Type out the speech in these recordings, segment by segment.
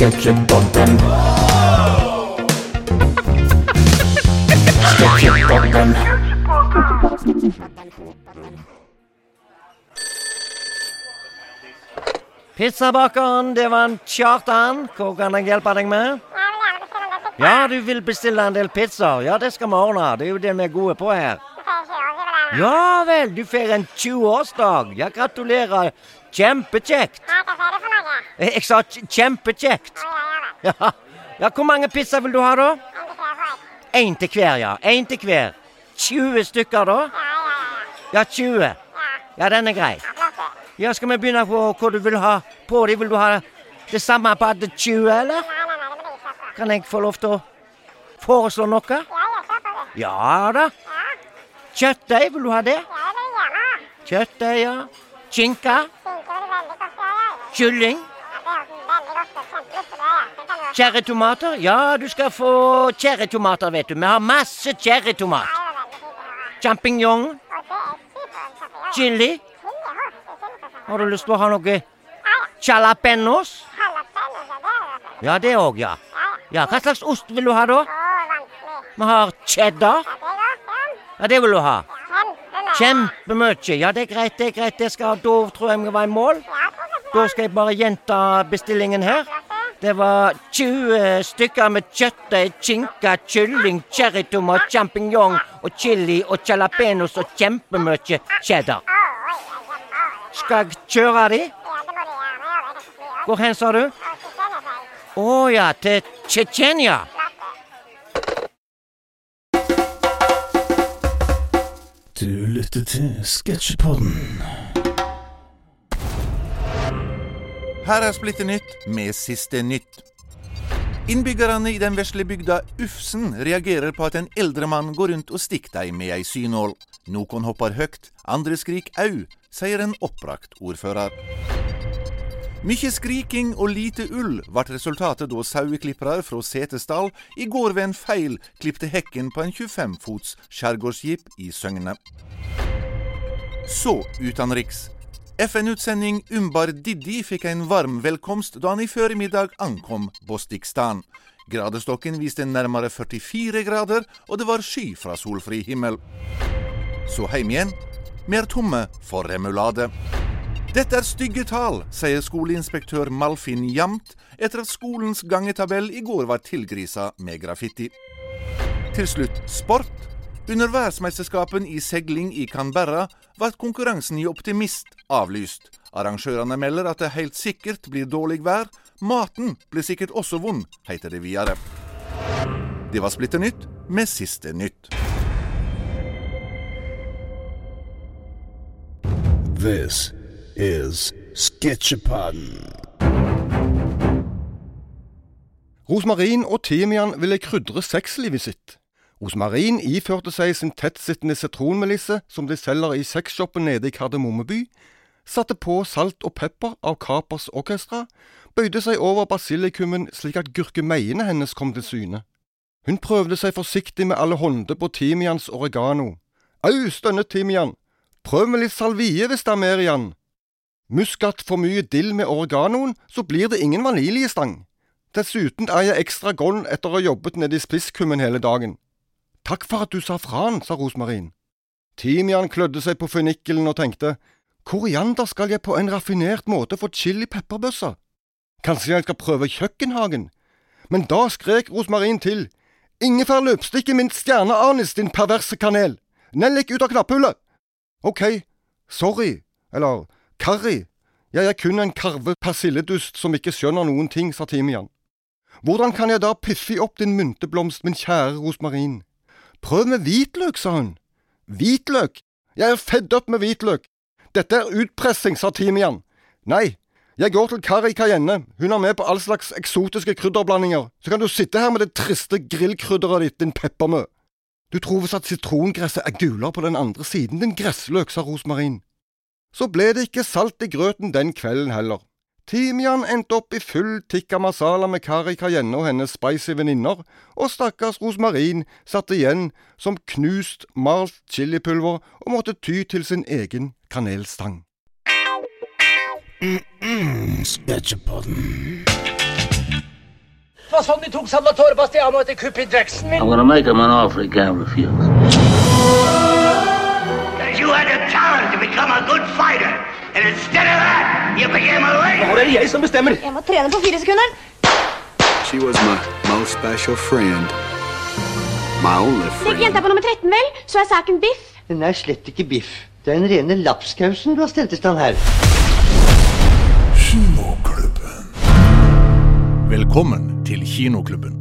Sketsjepodden. Sketchupodden. Pizzabakeren, det var en Kjartan. Hva kan jeg hjelpe deg med? Ja, du vil bestille en del pizzaer. Ja, det skal vi ordne. Det er jo det vi er gode på her. Ja vel, du får en 20-årsdag. Ja, gratulerer. Kjempekjekt. Eh, Jeg sa kj- kjempekjekt. Ja. ja, hvor mange pizzaer vil du ha, da? Én til hver, ja. Én til hver. 20 stykker, da? Ja, 20. Ja, den er grei. Ja, Skal vi begynne på hva du vil ha på dem? Vil du ha det samme på alle 20, eller? Kan jeg få lov til å foreslå noe? Ja da. Kjøttdeig, vil du ha det? Kjøttdeig, ja. Skinke? Kylling? Cherrytomater? Ja, du skal få cherrytomater, vet du. Vi har masse cherrytomat. Champignon? Chili? Har du lyst til å ha noe jalapeños? Ja, det òg, ja. Ja, Hva slags ost vil du ha, da? Vi har cheddar. Ja, det vil du ha. Kjempemye. Ja, det er greit, det er greit. Det skal, da tror jeg vi var i mål. Da skal jeg bare gjenta bestillingen her. Det var 20 stykker med kjøttdeig, skinke, kylling, cherrytomat, champignon og chili og jalapeños og kjempemye cheddar. Skal jeg kjøre de? Hvor hen, sa du? Å ja, til Tsjetsjenia. Du lytter til Sketsjepodden. Her er Splitter nytt med siste nytt. Innbyggerne i den vesle bygda Ufsen reagerer på at en eldre mann går rundt og stikker dem med ei synål. Noen hopper høyt, andre skrik au, sier en oppbrakt ordfører. Mykje skriking og lite ull ble resultatet da saueklippere fra Setesdal i går ved en feil klipte hekken på en 25 fots skjærgårdsskip i Søgne. Så utenriks. FN-utsending Umbar Diddi fikk en varm velkomst da han i formiddag ankom Bostikstan. Gradestokken viste nærmere 44 grader, og det var sky fra solfri himmel. Så hjem igjen. Vi er tomme for remulade. Dette er stygge tall, sier skoleinspektør Malfin Jamt etter at skolens gangetabell i går var tilgrisa med graffiti. Til slutt sport. Under verdensmesterskapen i seiling i Canberra ble konkurransen i Optimist avlyst. Arrangørene melder at det helt sikkert blir dårlig vær. Maten blir sikkert også vond, heter det videre. Det var Splitter nytt med siste nytt. This is Sketsjepodden. Rosmarin og timian ville krydre sexlivet sitt. Rosmarin iførte seg sin tettsittende sitronmelisse som de selger i sexshoppen nede i Kardemommeby, satte på salt og pepper av Kapers Orkestra, bøyde seg over basilikumen slik at gurkemeiene hennes kom til syne. Hun prøvde seg forsiktig med alle hånder på timians oregano. Au, stønnet timian, prøv med litt salvie hvis det er mer igjen. Muskat for mye dill med oreganoen, så blir det ingen vaniljestang. Dessuten er jeg ekstra grønn etter å ha jobbet nede i spisskummen hele dagen. Takk for at du sa fra han, sa Rosmarin. Timian klødde seg på fennikelen og tenkte, koriander skal jeg på en raffinert måte få chili pepperbøssa. Kanskje jeg skal prøve kjøkkenhagen? Men da skrek Rosmarin til, ingefær løpstikk i min stjerneanis, din perverse kanel. Nellik ut av knapphullet. Ok, sorry, eller karri, jeg er kun en karve persilledust som ikke skjønner noen ting, sa Timian. Hvordan kan jeg da piffe opp din mynteblomst, min kjære rosmarin? Prøv med hvitløk, sa hun. Hvitløk? Jeg er fedd opp med hvitløk. Dette er utpressing, sa Timian. Nei, jeg går til Kari Cayenne, hun er med på all slags eksotiske krydderblandinger, så kan du sitte her med det triste grillkrydderet ditt, din peppermø. Du tror visst at sitrongresset er gulere på den andre siden, din gressløk, sa Rosmarin. Så ble det ikke salt i grøten den kvelden heller. Timian endte opp i full tikka masala med Kari Cayenne og hennes spicy venninner, og stakkars Rosmarin satt igjen som knust, malt chilipulver og måtte ty til sin egen kanelstang. Sketsjepodden. Det var sånn de tok Salvatore Bastiano etter kuppet i Drexen min. I'm gonna make him an offer he can't refuse. You had the talent become a good fighter, and instead of that, you became a lady. Hvor er det jeg som bestemmer? Jeg må trene på fire sekunder. She was my most special friend. My only friend. friend. jenta på nummer 13, vel, så er saken biff. Den er slett ikke biff. Det er den rene lapskausen du har stelt i stand her. Velkommen til Kinoklubben.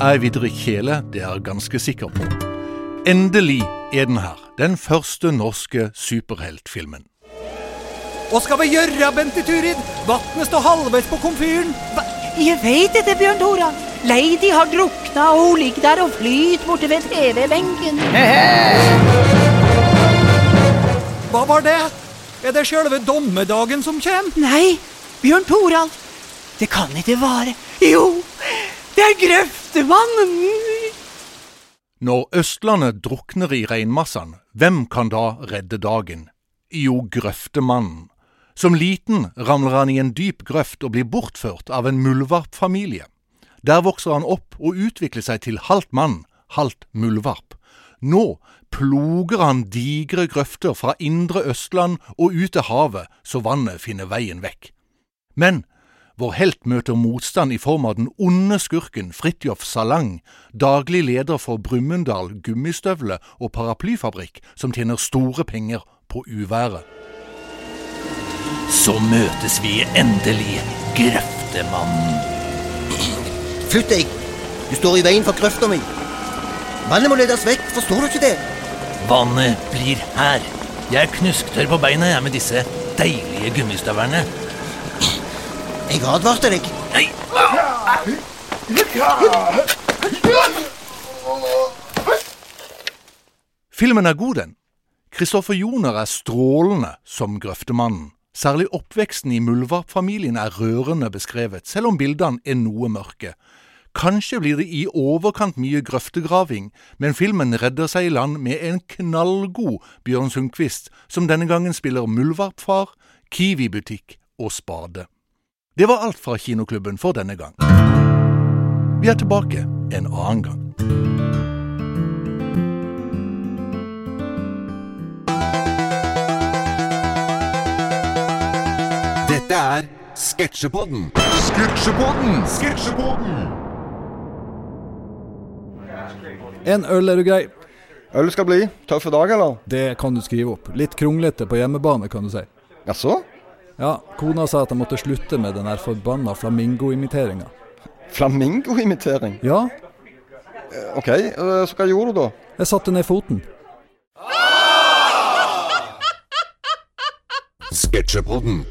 Jeg drikke kjele, det er jeg ganske sikker på. Endelig er den her, den første norske superheltfilmen. Hva skal vi gjøre, Bente Turid? Vannet står halvveis på komfyren. Jeg vet det, Bjørn Tora. Lady har drukna, og hun ligger der og flyter borte ved TV-benken. Hva var det? Er det sjølve dommedagen som kommer? Nei, Bjørn Toralf. Det kan ikke være. Jo, det er Grøftemannen. Når Østlandet drukner i reinmassene, hvem kan da redde dagen? Jo, grøftemannen. Som liten ramler han i en dyp grøft og blir bortført av en muldvarpfamilie. Der vokser han opp og utvikler seg til halvt mann, halvt muldvarp. Nå ploger han digre grøfter fra indre Østland og ut til havet, så vannet finner veien vekk. Men vår helt møter motstand i form av den onde skurken Fridtjof Salang, daglig leder for Brumunddal gummistøvle- og paraplyfabrikk, som tjener store penger på uværet. Så møtes vi endelig, Grøftemannen. Flytt deg! Du står i veien for grøfta mi. Vannet må ledes vekk, forstår du ikke det? Vannet blir her. Jeg er knusktørr på beina jeg med disse deilige gummistøvlene. Jeg advarte deg. Nei, Filmen er god, den. Kristoffer Joner er strålende som grøftemannen. Særlig oppveksten i muldvarpfamilien er rørende beskrevet, selv om bildene er noe mørke. Kanskje blir det i overkant mye grøftegraving, men filmen redder seg i land med en knallgod Bjørn Sundquist, som denne gangen spiller muldvarpfar, Kiwi-butikk og spade. Det var alt fra Kinoklubben for denne gang. Vi er tilbake en annen gang. Dette er Sketsjepodden. Sketsjepodden! Sketsjepodden! En øl er du grei. Øl skal bli. Tøff dag, eller? Det kan du skrive opp. Litt kronglete på hjemmebane, kan du si. Jaså? Ja, kona sa at jeg måtte slutte med den der forbanna flamingoimiteringa. Flamingoimitering? Ja, OK, eh, så hva gjorde du da? jeg satte ned foten. Sketsjepodden.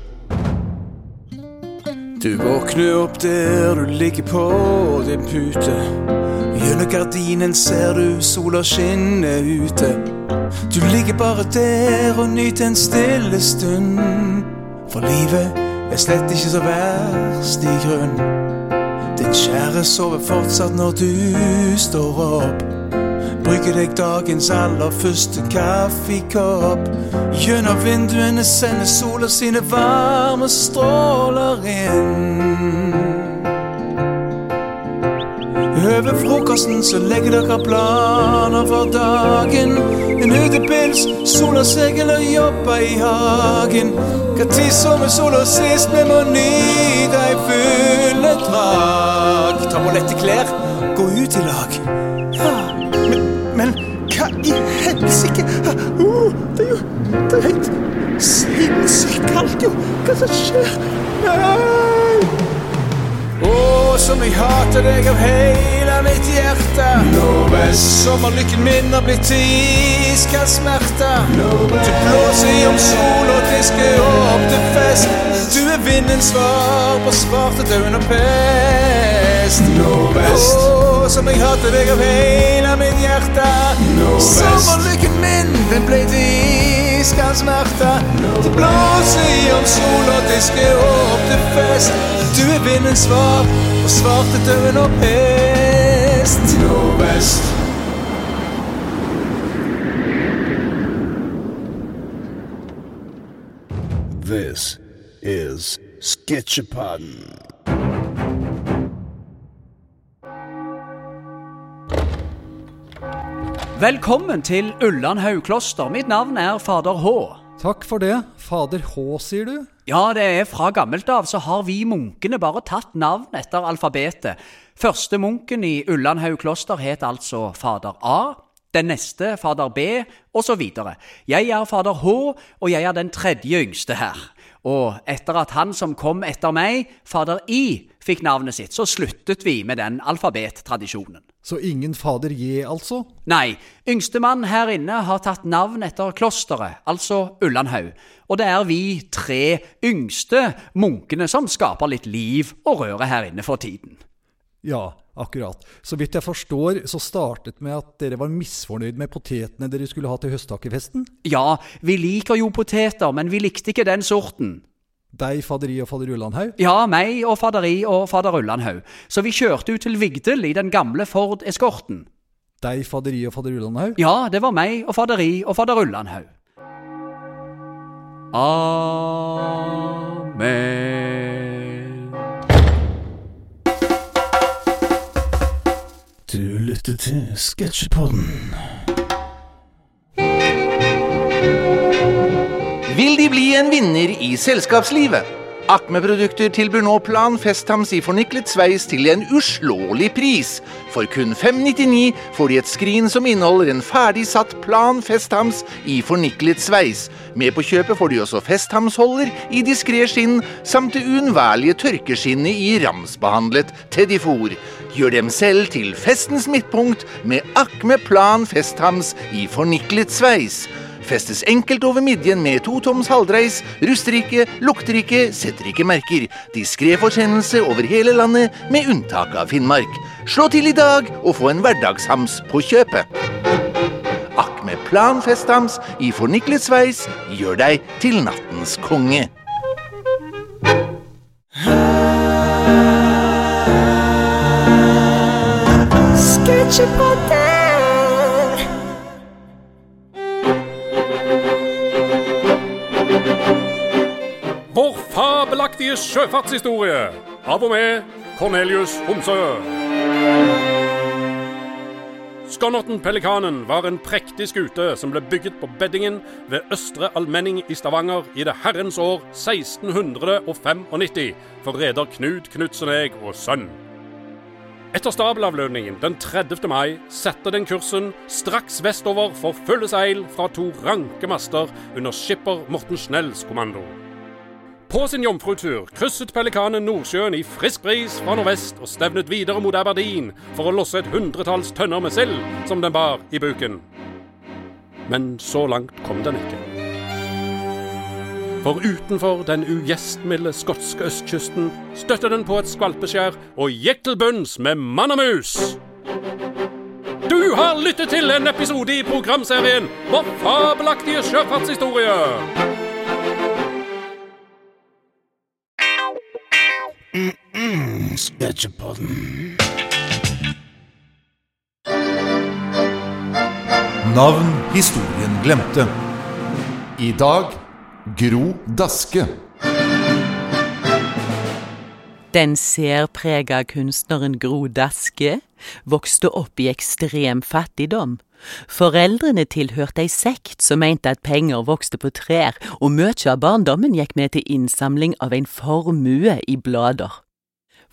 Du våkner opp der du ligger på din pute. Gjennom gardinen ser du sola skinne ute. Du ligger bare der og nyter en stille stund. For livet er slett ikke så verst i grunn. Din kjære sover fortsatt når du står opp. Brygger deg dagens aller første kaffekopp. Gjennom vinduene sender sola sine varme stråler inn. Over frokosten så legger dere planer for dagen. Utepils, sola seg eller jobber i hagen. Hva tid sommer sola sist, vi må nyte ei fulle drag. Ta på lette klær, gå ut i lag. Ja, men, men hva i helsike? Uh, det er jo det er helt sinnssykt kaldt, jo. Hva som skjer? Nei! Å, som jeg hater deg av hele mitt hjerte. Sommerlykken min har blitt til iskald smerte. Du blåser om sol og disker opp til fest. Du er vindens svar på svartedauden og pest. Å, som jeg hater deg av hele mitt hjerte. Sommerlykken min, den ble til iskald smerte. Du blåser om sol og disker opp til fest. Du er vindens svar på svartedauden og pest. Nordvest. Nordvest. This is Sketchapodden. Velkommen til Ulland Haugkloster. Mitt navn er fader H. Takk for det. Fader H, sier du? Ja, det er fra gammelt av så har vi munkene bare tatt navn etter alfabetet. Første munken i Ullandhaug kloster het altså fader A. Den neste fader B, osv. Jeg er fader H, og jeg er den tredje yngste her. Og etter at han som kom etter meg, fader I, fikk navnet sitt, så sluttet vi med den alfabettradisjonen. Så ingen fader je, altså? Nei, yngstemann her inne har tatt navn etter klosteret, altså Ullandhaug. Og det er vi tre yngste munkene som skaper litt liv og røre her inne for tiden. Ja, akkurat. Så vidt jeg forstår, så startet med at dere var misfornøyd med potetene dere skulle ha til høsttakkefesten? Ja, vi liker jo poteter, men vi likte ikke den sorten. Deg, faderi og fader Ullandhaug? Ja, meg og faderi og fader Ullandhaug. Så vi kjørte ut til Vigdel i den gamle Ford Eskorten. Deg, faderi og fader Ullandhaug? Ja, det var meg og faderi og fader Ullandhaug. Amen. Du lytter til Sketsjepodden. Vil de bli en vinner i selskapslivet? Akme-produkter tilbyr nå Plan Festhams i forniklet sveis til en uslåelig pris. For kun 599 får de et skrin som inneholder en ferdig satt Plan Festhams i forniklet sveis. Med på kjøpet får de også Festhamsholder i diskré skinn, samt det uunnværlige tørkeskinnet i ramsbehandlet teddyfor. Gjør dem selv til festens midtpunkt med Akme Plan Festhams i forniklet sveis. Festes enkelt over midjen med to toms halvdreis, ruster ikke, lukter setter ikke merker. Diskré forsendelse over hele landet, med unntak av Finnmark. Slå til i dag og få en hverdagshams på kjøpet. Akk med planfesthams i forniklet sveis gjør deg til nattens konge. Sketsjepodden! Fabelaktige sjøfartshistorie av og med Cornelius Homsø. Skonnerten Pelikanen var en prektig skute som ble bygget på beddingen ved Østre Almenning i Stavanger i det herrens år 1695 for reder Knut Knutsenegg og sønn. Etter stabelavlønningen den 30. mai setter den kursen straks vestover for fulle seil fra to ranke master under skipper Morten Snells kommando. På sin jomfrutur krysset Pelikanen Nordsjøen i frisk bris fra nordvest og stevnet videre mot Aberdeen for å losse et hundretalls tønner med sild som den bar i buken. Men så langt kom den ikke. For utenfor den ugjestmilde skotske østkysten støtte den på et skvalpeskjær og gikk til bunns med mann og mus. Du har lyttet til en episode i programserien Vår fabelaktige sjøfartshistorie. Sketsjepodden. Navn historien glemte. I dag Gro Daske. Den særprega kunstneren Gro Daske vokste opp i ekstrem fattigdom. Foreldrene tilhørte ei sekt som mente at penger vokste på trær, og mye av barndommen gikk med til innsamling av en formue i blader.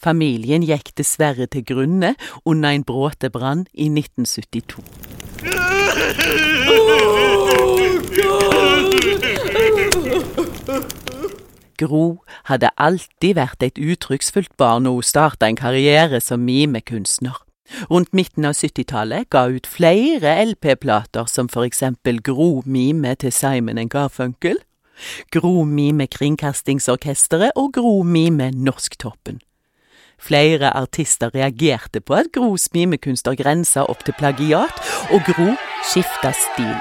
Familien gikk dessverre til grunne under en bråtebrann i 1972. Gro hadde alltid vært et uttrykksfullt barn og hun starta en karriere som mimekunstner. Rundt midten av 70-tallet ga ut flere LP-plater som for eksempel Gro Mime til Simon Garfunkel, Gro Mime Kringkastingsorkesteret og Gro Mime Norsktoppen. Flere artister reagerte på at Gros mimekunster grensa opp til plagiat, og Gro skifta stil.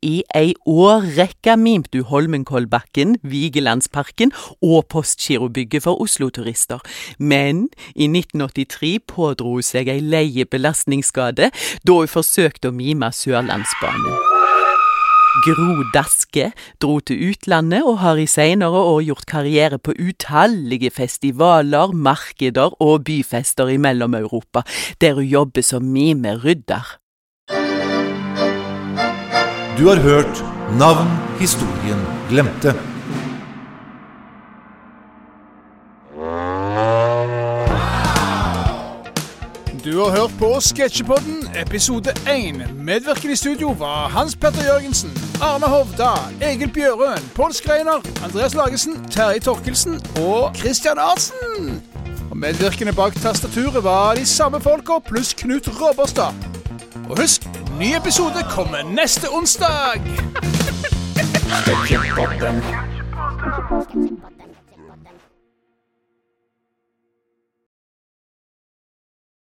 I ei årrekke mimte du Holmenkollbakken, Vigelandsparken og Postgirobygget for Oslo-turister, men i 1983 pådro hun seg ei leie belastningsskade da hun forsøkte å mime Sørlandsbanen. Gro Daske dro til utlandet og har i senere år gjort karriere på utallige festivaler, markeder og byfester i Mellom-Europa, der hun jobber som mimerydder. Du har hørt Navn historien glemte. Du har hørt på Sketsjepodden episode 1. Medvirkende i studio var Hans Petter Jørgensen, Arne Hovda, Egil Bjørøen, Pål Skreiner, Andreas Lagesen, Terje Torkelsen og Christian Arntzen. Og medvirkende bak tastaturet var de samme folka pluss Knut Robberstad. Og husk, ny episode kommer neste onsdag! Sketsjepodden.